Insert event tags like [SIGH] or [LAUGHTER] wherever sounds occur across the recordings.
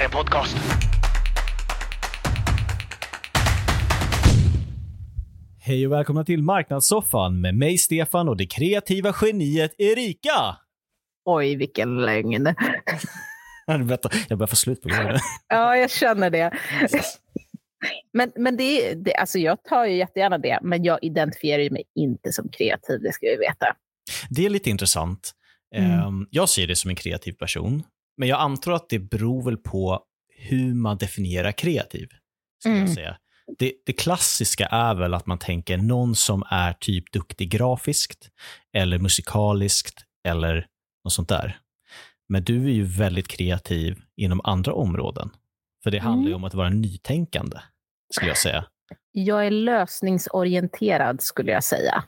här är en podcast. Hej och välkomna till Marknadssoffan med mig Stefan och det kreativa geniet Erika. Oj, vilken lögn. [LAUGHS] Jag börjar få slut på det. [LAUGHS] Ja, jag känner det. Men, men det, det, alltså jag tar ju jättegärna det, men jag identifierar mig inte som kreativ, det ska vi veta. Det är lite intressant. Mm. Ehm, Jag ser det som en kreativ person, men jag antar att det beror väl på hur man definierar kreativ. Skulle Mm. jag säga. Det, det klassiska är väl att man tänker någon som är typ duktig grafiskt eller musikaliskt eller något sånt där. Men du är ju väldigt kreativ inom andra områden. För det handlar ju Mm. om att vara nytänkande, skulle jag säga. Jag är lösningsorienterad, skulle jag säga.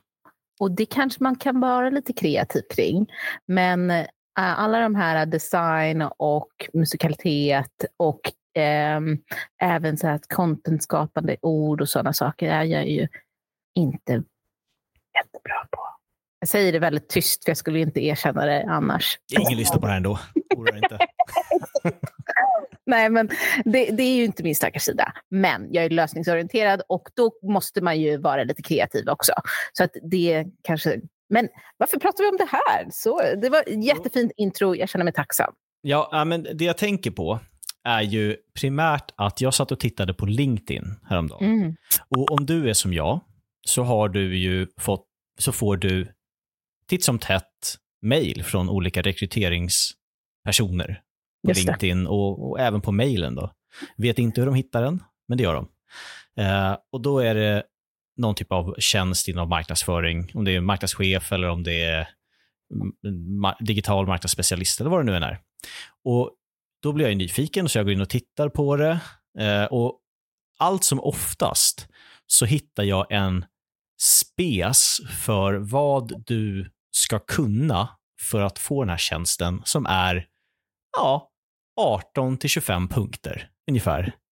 Och det kanske man kan vara lite kreativ kring. Men alla de här design och musikalitet och ehm, även så här contentskapande ord och sådana saker är jag ju inte jättebra på. Jag säger det väldigt tyst, för jag skulle inte erkänna det annars. Ingen lyssnar på det här ändå. Oroa inte. [LAUGHS] Nej, men det, det är ju inte min starka sida. Men jag är lösningsorienterad och då måste man ju vara lite kreativ också. Så att det kanske... Men varför pratar vi om det här? Så, det var ett jättefint intro. Jag känner mig tacksam. Ja, men det jag tänker på är ju primärt att jag satt och tittade på LinkedIn häromdagen. Mm. Och om du är som jag så har du ju fått, så får du titt som tätt mejl från olika rekryteringspersoner på. LinkedIn och, och även på mejlen då. Vet inte hur de hittar den, men det gör de. Eh, och då är det någon typ av tjänst inom marknadsföring, om det är marknadschef eller om det är digital marknadsspecialist eller vad det nu än är. Och då blir jag nyfiken så jag går in och tittar på det. Eh, och allt som oftast så hittar jag en spes för vad du ska kunna för att få den här tjänsten som är ja, 18 till 25 punkter ungefär. [LAUGHS]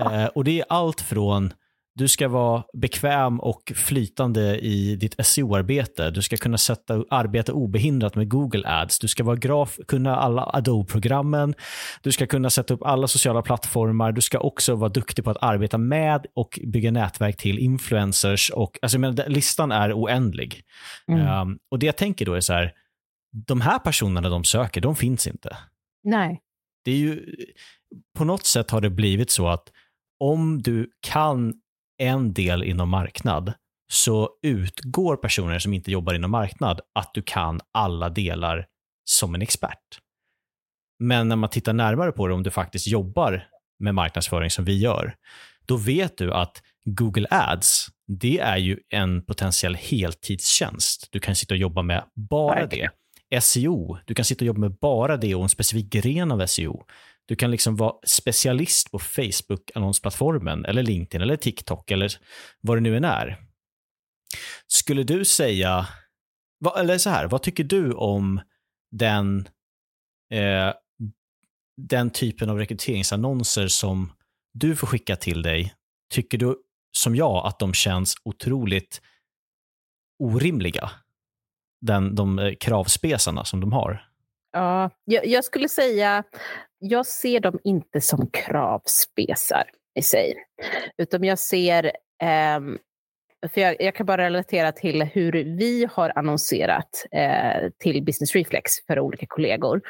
Eh, och det är allt från du ska vara bekväm och flytande i ditt SEO-arbete. Du ska kunna sätta, arbeta obehindrat med Google Ads. Du ska vara graf, kunna alla Adobe-programmen. Du ska kunna sätta upp alla sociala plattformar. Du ska också vara duktig på att arbeta med och bygga nätverk till influencers. Och, alltså, den- listan är oändlig. Mm. Um, och det jag tänker då är så här, de här personerna de söker, de finns inte. Nej. Det är ju, på något sätt har det blivit så att om du kan en del inom marknad så utgår personer som inte jobbar inom marknad att du kan alla delar som en expert. Men när man tittar närmare på det, om du faktiskt jobbar med marknadsföring som vi gör, då vet du att Google Ads, det är ju en potentiell heltidstjänst. Du kan sitta och jobba med bara det. SEO, du kan sitta och jobba med bara det och en specifik gren av SEO. Du kan liksom vara specialist på Facebook-annonsplattformen eller LinkedIn eller TikTok eller vad det nu än är. Skulle du säga, eller så här, vad tycker du om den, eh, den typen av rekryteringsannonser som du får skicka till dig? Tycker du som jag att de känns otroligt orimliga? Den, de eh, kravspesarna som de har. Ja, jag, jag skulle säga, jag ser dem inte som kravspesar i sig. Utan jag ser, ehm, för jag, jag kan bara relatera till hur vi har annonserat eh, till Business Reflex för olika kollegor.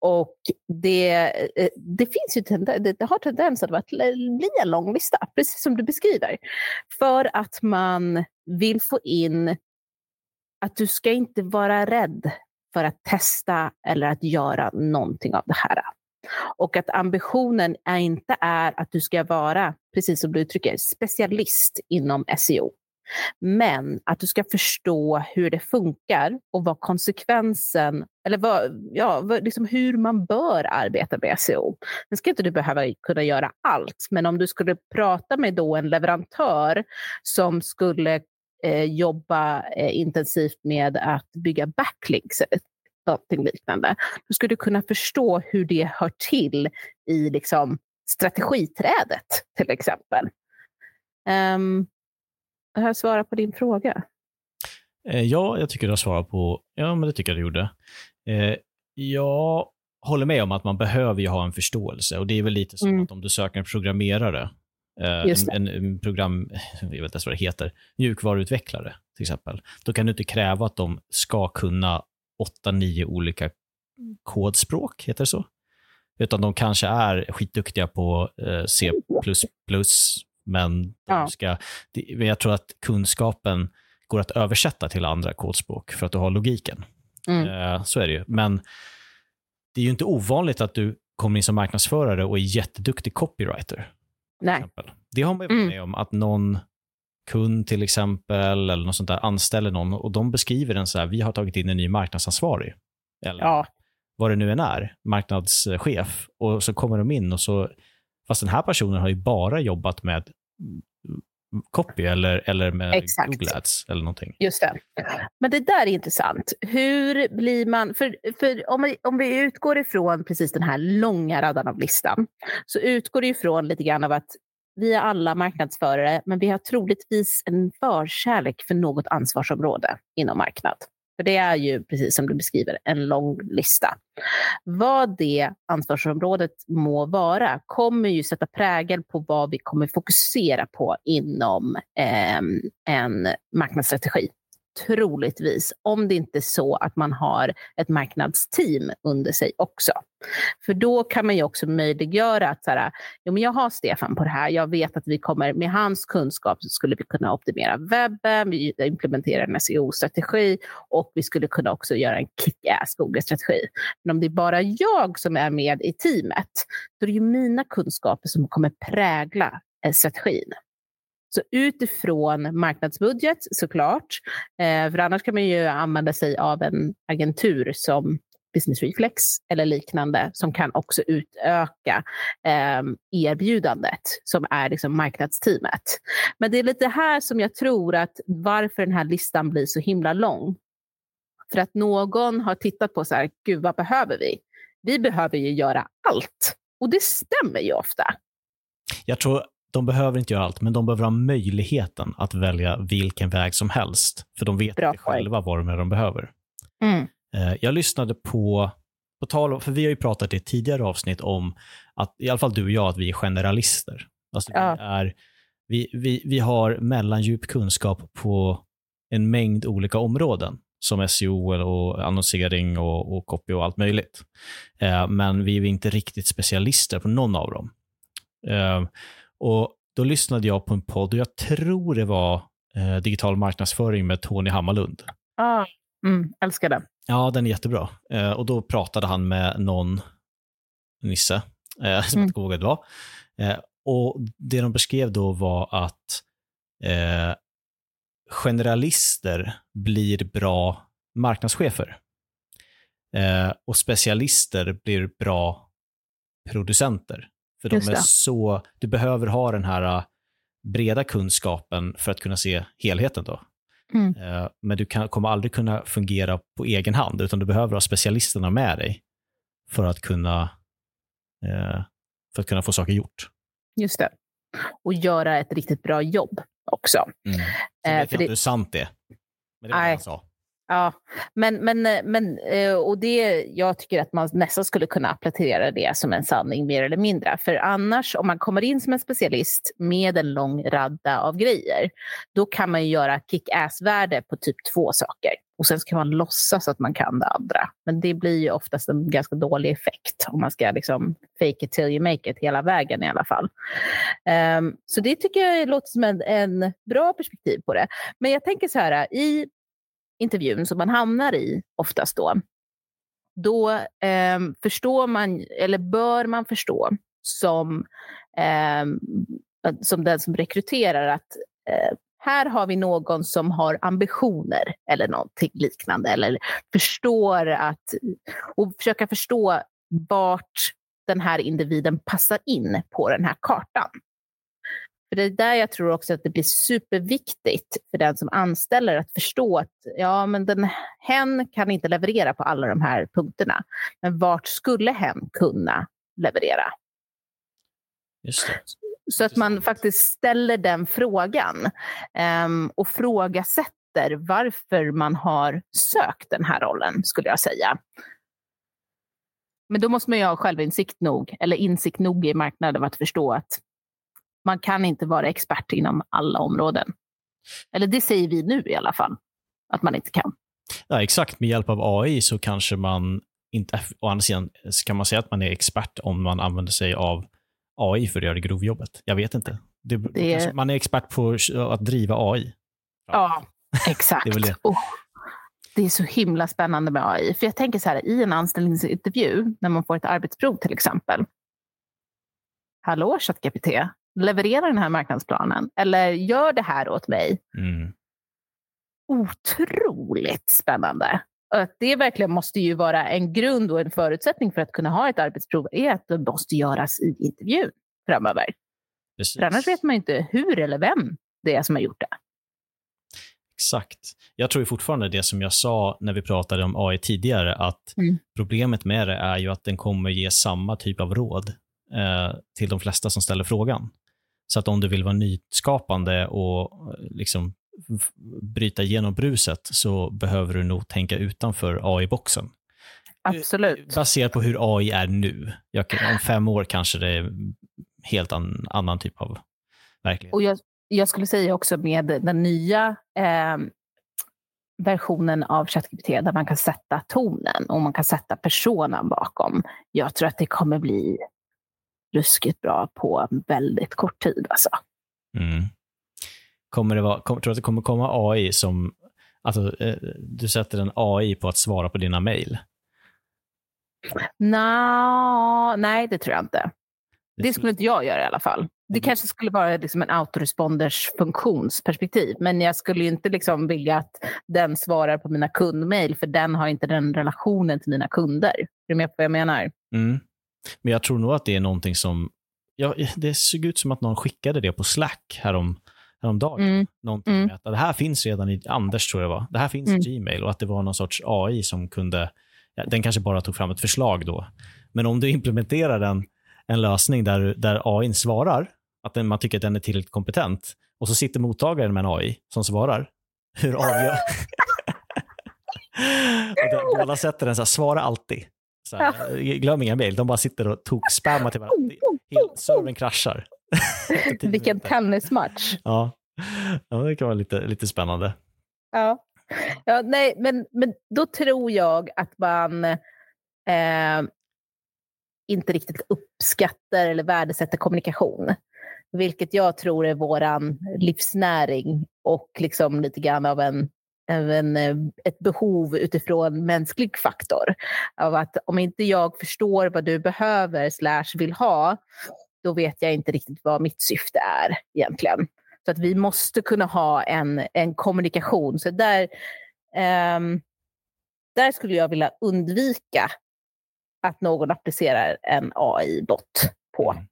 Och det, eh, det finns ju tenden, det, det har tendens att vara- bli en lång lista, precis som du beskriver. För att man vill få in att du ska inte vara rädd för att testa eller att göra någonting av det här. Och att ambitionen är inte är att du ska vara, precis som du uttrycker, specialist inom SEO. Men att du ska förstå hur det funkar och vad konsekvensen, eller vad, ja, liksom hur man bör arbeta med SEO. Sen ska inte du behöva kunna göra allt, men om du skulle prata med då en leverantör som skulle eh, jobba eh, intensivt med att bygga backlinks någonting liknande, då skulle du kunna förstå hur det hör till i liksom, strategiträdet till exempel. Um, har jag svarat på din fråga? Eh, Ja, jag tycker du har svarat på, ja men det tycker jag du gjorde. Eh, Jag håller med om att man behöver ju ha en förståelse och det är väl lite som Mm. att om du söker en programmerare, eh, en, en, program, jag vet inte vad det heter, mjukvaruutvecklare till exempel, då kan du inte kräva att de ska kunna åtta, nio olika kodspråk, heter det så? Utan de kanske är skitduktiga på eh, C++, men, de ska, jag tror att kunskapen går att översätta till andra kodspråk för att du har logiken. Mm. Eh, så är det ju. Men det är ju inte ovanligt att du kommer in som marknadsförare och är jätteduktig copywriter. Nej. Det har man ju varit Mm. med om, att någon kund till exempel, eller något sånt där, anställer någon och de beskriver den så här, vi har tagit in en ny marknadsansvarig. Eller Ja. vad det nu än är, marknadschef. Och så kommer de in och så, fast den här personen har ju bara jobbat med copy eller, eller med Exakt. Google Ads eller någonting. Just det. Men det där är intressant. Hur blir man... För, för om, vi, om vi utgår ifrån precis den här långa raden av listan så utgår det ifrån lite grann av att vi är alla marknadsförare men vi har troligtvis en förkärlek för något ansvarsområde inom marknad. För det är ju, precis som du beskriver, en lång lista. Vad det ansvarsområdet må vara kommer ju sätta prägel på vad vi kommer fokusera på inom eh, en marknadsstrategi. Troligtvis, om det inte är så att man har ett marknadsteam under sig också. För då kan man ju också möjliggöra att så här, jo, men jag har Stefan på det här. Jag vet att vi kommer med hans kunskap så skulle vi kunna optimera webben, vi implementerar en SEO-strategi och vi skulle kunna också göra en kick-ass Google-strategi. Men om det är bara jag som är med i teamet, då är det ju mina kunskaper som kommer prägla eh, strategin. Så utifrån marknadsbudget såklart, eh, för annars kan man ju använda sig av en agentur som Business Reflex eller liknande som kan också utöka eh, erbjudandet som är liksom marknadsteamet. Men det är lite här som jag tror att varför den här listan blir så himla lång. För att någon har tittat på så här, gud vad behöver vi? Vi behöver ju göra allt. Och det stämmer ju ofta. Jag tror de behöver inte göra allt, men de behöver ha möjligheten att välja vilken väg som helst. För de vet Bra inte själva vad de, är de behöver. Mm. Eh, Jag lyssnade på, på tal om, för vi har ju pratat i ett tidigare avsnitt om att, i alla fall du och jag, att vi är generalister. Alltså Ja. vi, är, vi, vi, vi har mellandjup kunskap på en mängd olika områden, som SEO och annonsering och, och copy och allt möjligt. Eh, men vi är inte riktigt specialister på någon av dem. Eh, och då lyssnade jag på en podd och jag tror det var eh, digital marknadsföring med Tony Hammarlund. Ah. Mm, älskar det. Ja, den är jättebra. Eh, och då pratade han med någon nisse, eh, som Mm. jag inte kommer ihåg vad det var. Eh, och det de beskrev då var att eh, generalister blir bra marknadschefer. Eh, och specialister blir bra producenter. För de är det. så, du behöver ha den här eh, breda kunskapen för att kunna se helheten då. Mm. Eh, Men du kan, kommer aldrig kunna fungera på egen hand, utan du behöver ha specialisterna med dig för att kunna, eh, för att kunna få saker gjort. Just det. Och göra ett riktigt bra jobb också. Mm. Eh, vet för jag det- inte hur sant det är. Men det var det Nej. han sa. Ja, men, men, eh, men eh, och det, jag tycker att man nästan skulle kunna applicera det som en sanning mer eller mindre. För annars, om man kommer in som en specialist med en lång radda av grejer, då kan man ju göra kick-ass-värde på typ två saker. Och sen ska man låtsas att man kan det andra. Men det blir ju oftast en ganska dålig effekt om man ska liksom fake it till you make it hela vägen i alla fall. Um, så det tycker jag låter som en, en bra perspektiv på det. Men jag tänker så här, i intervjun som man hamnar i oftast då, då eh, förstår man, eller bör man förstå som, eh, som den som rekryterar att eh, här har vi någon som har ambitioner eller någonting liknande eller förstår att och försöka förstå vart den här individen passar in på den här kartan. För det är där jag tror också att det blir superviktigt för den som anställer att förstå att ja, men den, hen kan inte leverera på alla de här punkterna. Men vart skulle hen kunna leverera? Just det. Så att man faktiskt ställer den frågan um, och frågasätter varför man har sökt den här rollen, skulle jag säga. Men då måste man ju ha självinsikt nog, eller insikt nog i marknaden att förstå att man kan inte vara expert inom alla områden. Eller det säger vi nu i alla fall, att man inte kan. Ja, exakt. Med hjälp av AI så kanske man inte, å andra sidan kan man säga att man är expert om man använder sig av AI för att göra grovjobbet. Jag vet inte. Det, det... Man är expert på att driva AI. Ja, ja exakt. det, är det. Oh, det är så himla spännande med AI. För jag tänker så här, i en anställningsintervju, när man får ett arbetsprov till exempel. Hallå ChatGPT, leverera den här marknadsplanen eller gör det här åt mig. Mm. Otroligt spännande. Att det verkligen måste ju vara en grund och en förutsättning för att kunna ha ett arbetsprov är att det måste göras i intervjun framöver. För annars vet man inte hur eller vem det är som har gjort det. Exakt. Jag tror fortfarande det som jag sa när vi pratade om AI tidigare, att mm. problemet med det är ju att den kommer ge samma typ av råd eh, till de flesta som ställer frågan. Så att om du vill vara nyskapande och liksom bryta igenom bruset så behöver du nog tänka utanför AI-boxen. Absolut. Baserat på hur AI är nu. Jag, om fem år kanske det är helt an, annan typ av verklighet. Och jag, jag skulle säga också med den nya eh, versionen av ChatGPT där man kan sätta tonen och man kan sätta personen bakom. Jag tror att det kommer bli ruskigt bra på väldigt kort tid. Alltså. Mm. Kommer det vara, tror du att det kommer komma AI som, alltså, eh, du sätter en AI på att svara på dina mejl? No, nej, det tror jag inte. Det skulle inte jag göra i alla fall. Det kanske skulle vara liksom en autoresponders funktionsperspektiv, men jag skulle inte liksom vilja att den svarar på mina kundmejl, för den har inte den relationen till mina kunder. Är du med på vad jag menar? Mm. Men jag tror nog att det är någonting som, ja, det såg ut som att någon skickade det på Slack härom, häromdagen. Mm. Någonting mm. med att det här finns redan i, Anders tror jag det var, det här finns mm. i Gmail och att det var någon sorts AI som kunde, den kanske bara tog fram ett förslag då. Men om du implementerar den, en lösning där, där AI svarar, att den, man tycker att den är tillräckligt kompetent, och så sitter mottagaren med en AI som svarar, hur avgör... [LAUGHS] [LAUGHS] och båda sätter den så här, svara alltid. Så här, glöm inga mejl, de bara sitter och tok-spammar till varandra. Servern kraschar. [LAUGHS] Vilken tennismatch. Ja. ja, det kan vara lite, lite spännande. Ja, ja nej, men, men då tror jag att man eh, inte riktigt uppskattar eller värdesätter kommunikation. Vilket jag tror är vår livsnäring och liksom lite grann av en en, eh, ett behov utifrån mänsklig faktor. Av att om inte jag förstår vad du behöver slash vill ha, då vet jag inte riktigt vad mitt syfte är egentligen. Så att vi måste kunna ha en, en kommunikation. Så där, um, där skulle jag vilja undvika att någon applicerar en AI-bot på. Mm.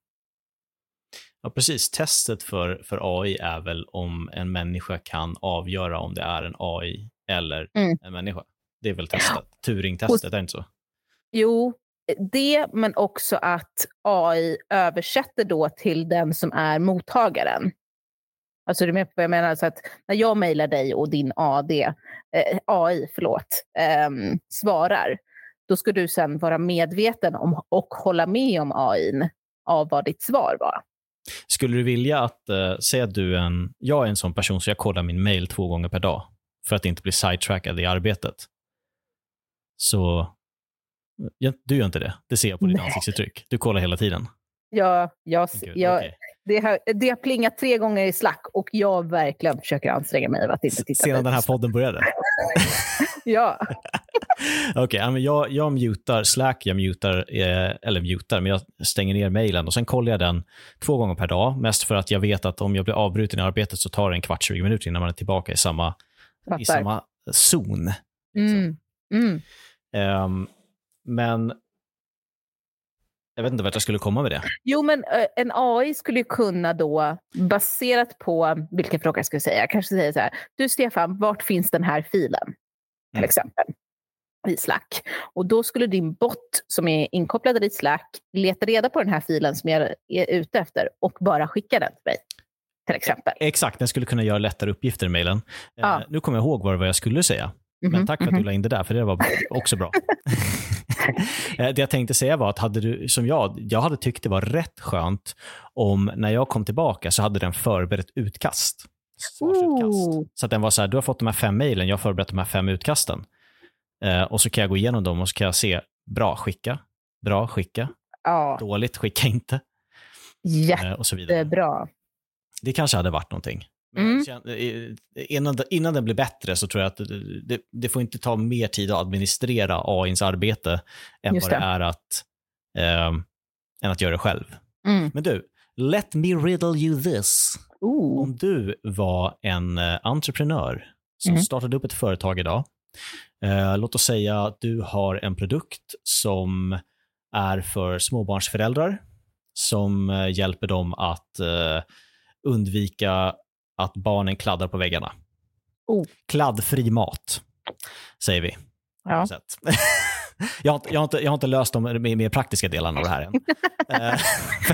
Ja, precis. Testet för, för AI är väl om en människa kan avgöra om det är en AI eller mm. en människa. Det är väl testet. Turing-testet, är det inte så? Jo, det, men också att AI översätter då till den som är mottagaren. Alltså, du med på vad jag menar? Så att när jag mejlar dig och din AD, eh, AI förlåt, eh, svarar, då ska du sen vara medveten om och hålla med om AI av vad ditt svar var. Skulle du vilja att, uh, säg att du är en, jag är en sån person så jag kollar min mail två gånger per dag för att inte bli sidetrackad i arbetet. Så du gör inte det. Det ser jag på ditt ansiktsuttryck. Du kollar hela tiden. Ja, jag, jag, okay. det, har, det har plingat tre gånger i Slack och jag verkligen försöker anstränga mig att inte titta Sedan den här podden började? [LAUGHS] ja. [LAUGHS] [LAUGHS] Okej, okay, jag, jag mutar Slack, jag mutar, eh, eller mutar, men jag stänger ner mejlen och sen kollar jag den två gånger per dag. Mest för att jag vet att om jag blir avbruten i arbetet så tar det en kvart, 20 minuter innan man är tillbaka i samma, i samma zon. Mm. Mm. Um, men jag vet inte vart jag skulle komma med det. Jo, men en AI skulle kunna då, baserat på vilken fråga jag skulle säga, kanske säga så här. Du Stefan, vart finns den här filen? Till mm. exempel i Slack. Och då skulle din bot som är inkopplad i Slack leta reda på den här filen som jag är ute efter och bara skicka den till mig. Till exempel. Exakt, den skulle kunna göra lättare uppgifter i mejlen. Ja. Uh, nu kommer jag ihåg vad, jag skulle säga. Men tack för att du la in det där, för det var också bra. [LAUGHS] [LAUGHS] Eh, det jag tänkte säga var att hade du, som jag, jag hade tyckt det var rätt skönt om när jag kom tillbaka så hade den förberett utkast. Svarsutkast. Ooh. Så att den var så här, du har fått de här fem mejlen, jag har förberett de här fem utkasten. Eh, och så kan jag gå igenom dem och så kan jag se, bra, skicka, bra, skicka, Ja, dåligt, skicka inte. Eh, och så vidare. jättebra. Det kanske hade varit någonting. Mm. innan, det- innan den blir bättre så tror jag att det, det, får inte ta mer tid att administrera AIns arbete än Just vad det det. är att, eh, än att göra det själv. Mm. Men du, let me riddle you this. Ooh. Om du var en eh, entreprenör som Mm. startade upp ett företag idag, eh, låt oss säga att du har en produkt som är för småbarnsföräldrar, som eh, hjälper dem att eh, undvika att barnen kladdar på väggarna. Oh. Kladdfri mat, säger vi. Ja. [LAUGHS] jag, har inte, jag, har inte, jag har inte löst de mer, praktiska delarna av det här än. [LAUGHS] [LAUGHS] Eh,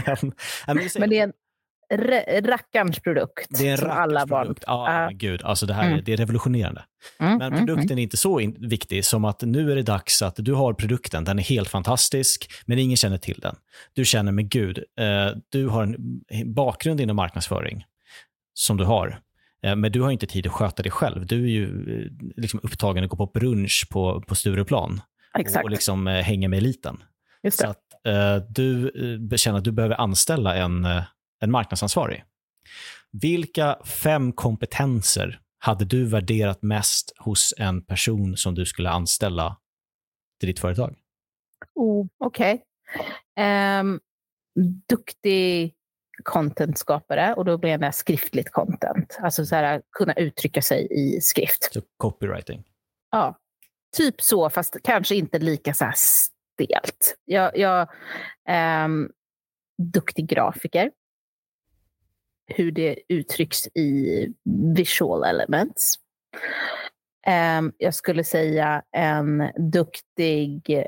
men, ja, men det är en rackarns produkt det är en som alla barn. Ja, men gud, alltså det här är- Mm. det är revolutionerande. Mm, Men mm, produkten är inte så viktig som att nu är det dags att du har produkten, den är helt fantastisk, men ingen känner till den. Du känner, med gud, eh, du har en bakgrund inom marknadsföring som du har, eh, men du har inte tid att sköta det själv. Du är ju eh, liksom upptagen att gå på brunch på, på Stureplan mm. och, Exakt, och liksom eh, hänga med eliten. just Så det. att eh, du känner att du behöver anställa en, en marknadsansvarig. Vilka fem kompetenser hade du värderat mest hos en person som du skulle anställa till ditt företag? Oh, Okej. Ehm, duktig content-skapare och då menar jag skriftligt content. Alltså så här, kunna uttrycka sig i skrift. Så copywriting. Ja, typ så, fast kanske inte lika så här stelt. Jag, jag, ehm, duktig grafiker. Hur det uttrycks i visual elements. Um, jag skulle säga en duktig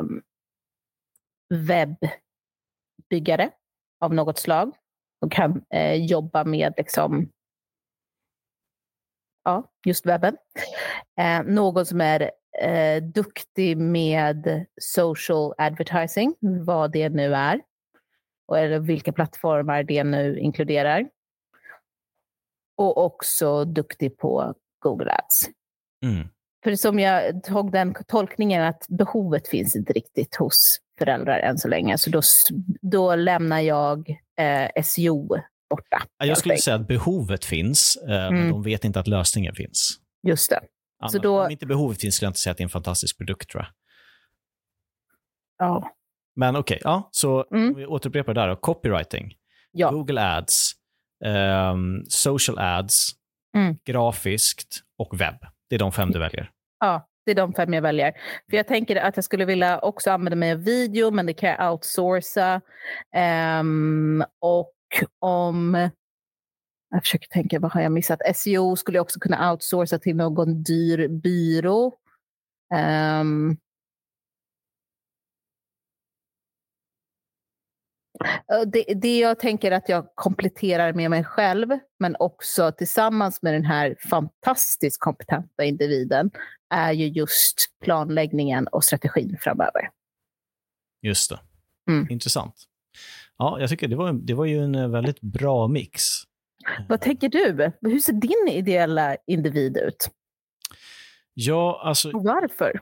um, webbyggare av något slag. Och kan uh, jobba med liksom, ja, just webben. Uh, någon som är uh, duktig med social advertising, vad det nu är. Och, eller vilka plattformar det nu inkluderar. Och också duktig på Google Ads. Mm. För som jag tog den tolkningen att behovet finns inte riktigt hos föräldrar än så länge. Så då, då lämnar jag eh, SEO borta. Jag skulle säga att behovet finns, eh, men Mm. de vet inte att lösningen finns. Just det. Annars, Så då- Om inte behovet finns skulle jag inte säga att det är en fantastisk produkt tror jag. Ja. Men okej, ja, så Mm. vi återupprepar det där då. Copywriting, ja. Google Ads, ehm, social ads, Mm. grafiskt och webb. Det är de fem du väljer. Ja, det är de fem jag väljer. För jag tänker att jag skulle vilja också använda mig av video, men det kan jag outsourca. Ehm, och om... Jag försöker tänka, vad har jag missat? SEO skulle jag också kunna outsourca till någon dyr byrå. Ehm, det, det jag tänker att jag kompletterar med mig själv, men också tillsammans med den här fantastiskt kompetenta individen, är ju just planläggningen och strategin framöver. Just det. Mm. Intressant. Ja, jag tycker det var, det var ju en eh, väldigt bra mix. Vad tänker du? Hur ser din ideella individ ut? Ja, alltså, Och varför?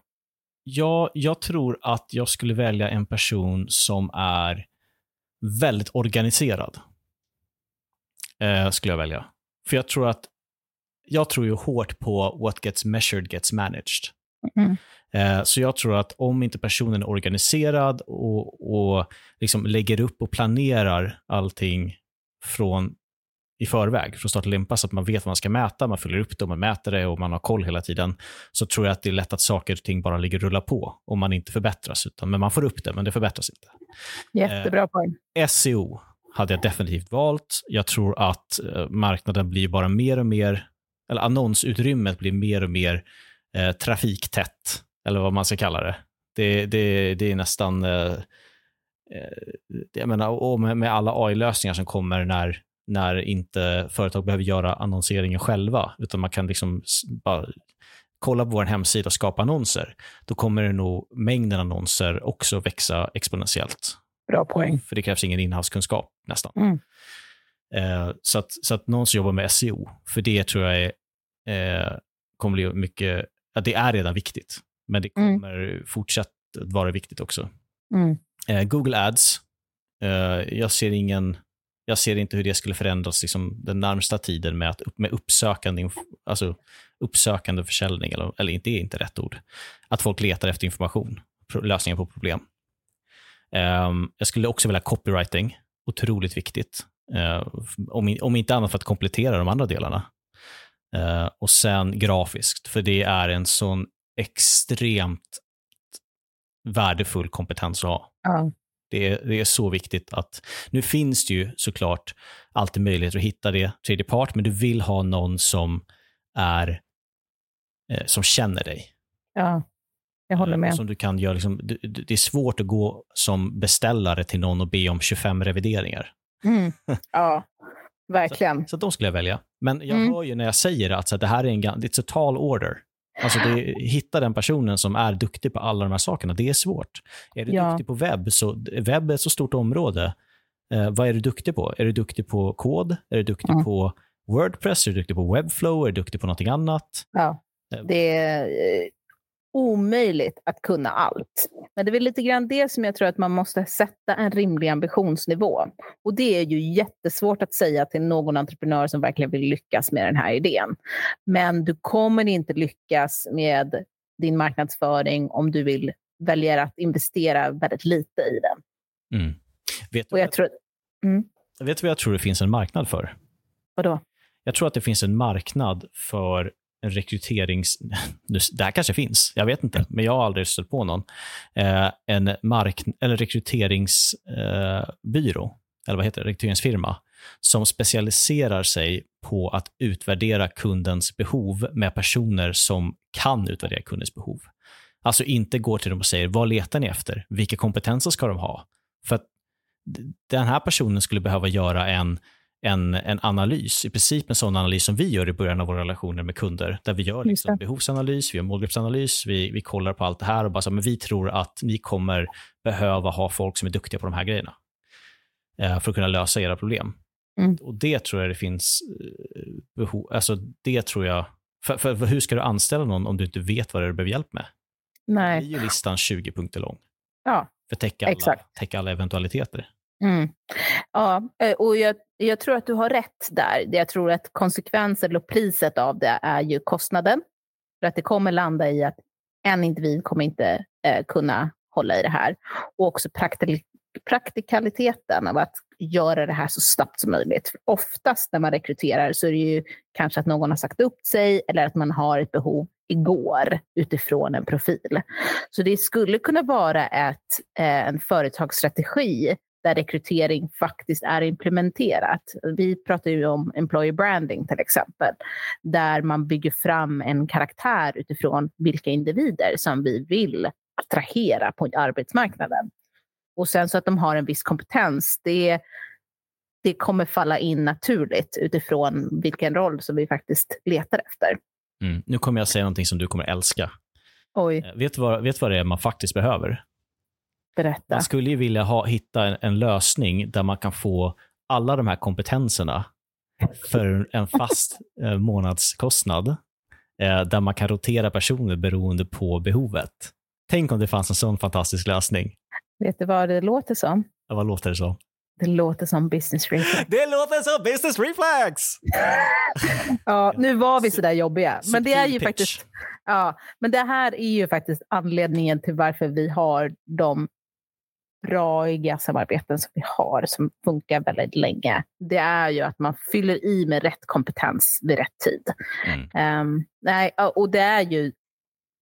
jag, jag tror att jag skulle välja en person som är väldigt organiserad. Eh, skulle jag välja. För jag tror att jag tror ju hårt på what gets measured gets managed. Mm. Eh, Så jag tror att om inte personen är organiserad och, och liksom lägger upp och planerar allting från i förväg, från start till limpa, så att man vet vad man ska mäta, man följer upp det och man mäter det och man har koll hela tiden, så tror jag att det är lätt att saker och ting bara ligger och rullar på om man inte förbättras. Utan, men man får upp det, men det förbättras inte. Jättebra poäng. SEO hade jag definitivt valt. Jag tror att eh, marknaden bblir bara mer och mer, eller annonsutrymmet blir mer och mer eh, trafiktätt, eller vad man ska kalla det. Det, det, det är nästan, eh, eh, jag menar, och med alla AI-lösningar som kommer när, när inte företag behöver göra annonseringen själva, utan man kan liksom bara kolla på vår hemsida och skapa annonser, då kommer det nog mängden annonser också växa exponentiellt. Bra poäng. För det krävs ingen inhavskunskap nästan. Mm. Eh, så, att, så att någon som jobbar med SEO, för det tror jag är, eh, kommer bli mycket, ja, det är redan viktigt, men det Mm. kommer fortsätta vara viktigt också. Mm. Eh, Google Ads, eh, jag ser ingen jag ser inte hur det skulle förändras liksom, den närmsta tiden med, att, med uppsökande, alltså, uppsökande försäljning, eller, eller inte, det är inte rätt ord. Att folk letar efter information, lösningar på problem. Um, jag skulle också vilja ha copywriting, otroligt viktigt. Uh, om, om inte annat för att komplettera de andra delarna. Uh, och sen grafiskt, för det är en sån extremt värdefull kompetens att ha. Ja. Det är, det är så viktigt att, nu finns det ju såklart alltid möjligheter att hitta det tredje part, men du vill ha någon som är, eh, som känner dig. ja, jag håller Eh, med. Som du kan göra, liksom, det, det är svårt att gå som beställare till någon och be om 25 revideringar. Mm. [LAUGHS] Ja, verkligen. Så de skulle jag välja. Men jag Mm. hör ju när jag säger det att så här, det här är en, it's a tall order. Alltså det, hitta den personen som är duktig på alla de här sakerna, det är svårt. Är du Ja. duktig på webb, så webb är ett så stort område. Eh, vad är du duktig på? Är du duktig på kod? Är du duktig Mm. på Wordpress? Är du duktig på Webflow? Är du duktig på någonting annat? Ja. Eh. Det är omöjligt att kunna allt. Men det är väl lite grann det som jag tror att man måste sätta en rimlig ambitionsnivå. Och det är ju jättesvårt att säga till någon entreprenör som verkligen vill lyckas med den här idén. Men du kommer inte lyckas med din marknadsföring om du vill välja att investera väldigt lite i den. Mm. Vet, du, jag tror... Mm, vet du vad jag tror det finns en marknad för? vadå? Jag tror att det finns en marknad för rekryterings... [LAUGHS] Det här kanske finns, jag vet inte, men jag har aldrig stött på någon. Eh, en mark... eller rekryteringsbyrå, eh, eller vad heter det, rekryteringsfirma, som specialiserar sig på att utvärdera kundens behov med personer som kan utvärdera kundens behov. Alltså inte går till dem och säger, vad letar ni efter? Vilka kompetenser ska de ha? För att den här personen skulle behöva göra en en, en analys, i princip en sån analys som vi gör i början av våra relationer med kunder, där vi gör liksom det. behovsanalys, vi gör målgruppsanalys, vi, vi kollar på allt det här och bara så, men vi tror att ni kommer behöva ha folk som är duktiga på de här grejerna eh, för att kunna lösa era problem. Mm. Och det tror jag det finns eh, behov, alltså det tror jag, för, för, för hur ska du anställa någon om du inte vet vad det är du behöver hjälp med? Det Nej. är ju listan 20 punkter lång. Ja, För att täcka alla, täcka alla eventualiteter. Mm. Ja, eh, och jag, jag tror att du har rätt där. Jag tror att konsekvensen och priset av det är ju kostnaden. För att det kommer landa i att en individ kommer inte eh, kunna hålla i det här. Och också praktik praktikaliteten av att göra det här så snabbt som möjligt. För oftast när man rekryterar så är det ju kanske att någon har sagt upp sig eller att man har ett behov igår utifrån en profil. Så det skulle kunna vara ett, eh, en företagsstrategi där rekrytering faktiskt är implementerat. Vi pratar ju om employer branding till exempel, där man bygger fram en karaktär utifrån vilka individer som vi vill attrahera på arbetsmarknaden. Och sen så att de har en viss kompetens, det, det kommer falla in naturligt utifrån vilken roll som vi faktiskt letar efter. Mm. Nu kommer jag säga någonting som du kommer älska. Oj, Eh, Vet du vad, vet vad det är man faktiskt behöver? Berätta. Man skulle ju vilja ha, hitta en, en lösning där man kan få alla de här kompetenserna för en fast [LAUGHS] eh, månadskostnad, eh, där man kan rotera personer beroende på behovet. Tänk om det fanns en sån fantastisk lösning. Vet du vad det låter som? Ja, Vad låter det som? Det låter som business reflex. Det låter som business reflex! [LAUGHS] Ja, nu var vi sådär jobbiga. Men det är ju faktiskt, ja, men det här är ju faktiskt anledningen till varför vi har de braiga samarbeten som vi har, som funkar väldigt länge. Det är ju att man fyller i med rätt kompetens vid rätt tid. Mm. Ehm, nej, och det är ju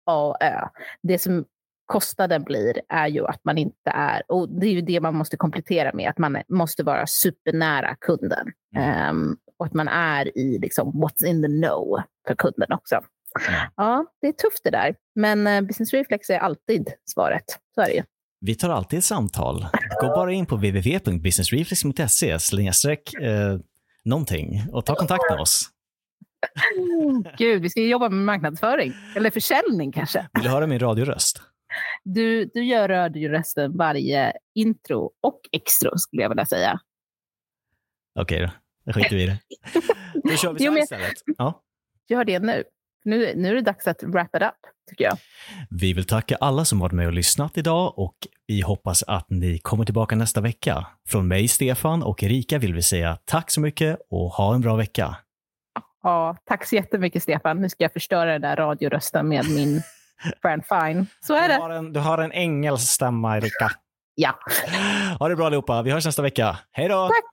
A och Ö. Det som kostnaden blir är ju att man inte är, och det är ju det man måste komplettera med, att man måste vara supernära kunden. Mm. Ehm, och att man är i liksom what's in the know för kunden också. Mm. Ja, det är tufft det där. Men eh, business reflex är alltid svaret. Så är det ju. Vi tar alltid ett samtal. Gå bara in på www.businessreflex.se snedstreck eh, någonting och ta kontakt med oss. Gud, vi ska jobba med marknadsföring. Eller försäljning kanske. Vill du höra min radioröst? Du, du gör radiorösten varje intro och extra skulle jag vilja säga. Okej då, då skiter vi i det. Då kör vi så här istället. Ja. Gör det nu. Nu. Nu är det dags att wrap it up, tycker jag. Vi vill tacka alla som varit med och lyssnat idag och vi hoppas att ni kommer tillbaka nästa vecka. Från mig, Stefan och Erika vill vi säga tack så mycket och ha en bra vecka. Ja, tack så jättemycket, Stefan. Nu ska jag förstöra den där radiorösten med min [LAUGHS] Fran Fine. Så är Du det. har en, du har en engelsk stämma, Erika. Ja. Ha det bra allihopa. Vi hörs nästa vecka. Hej då! Tack!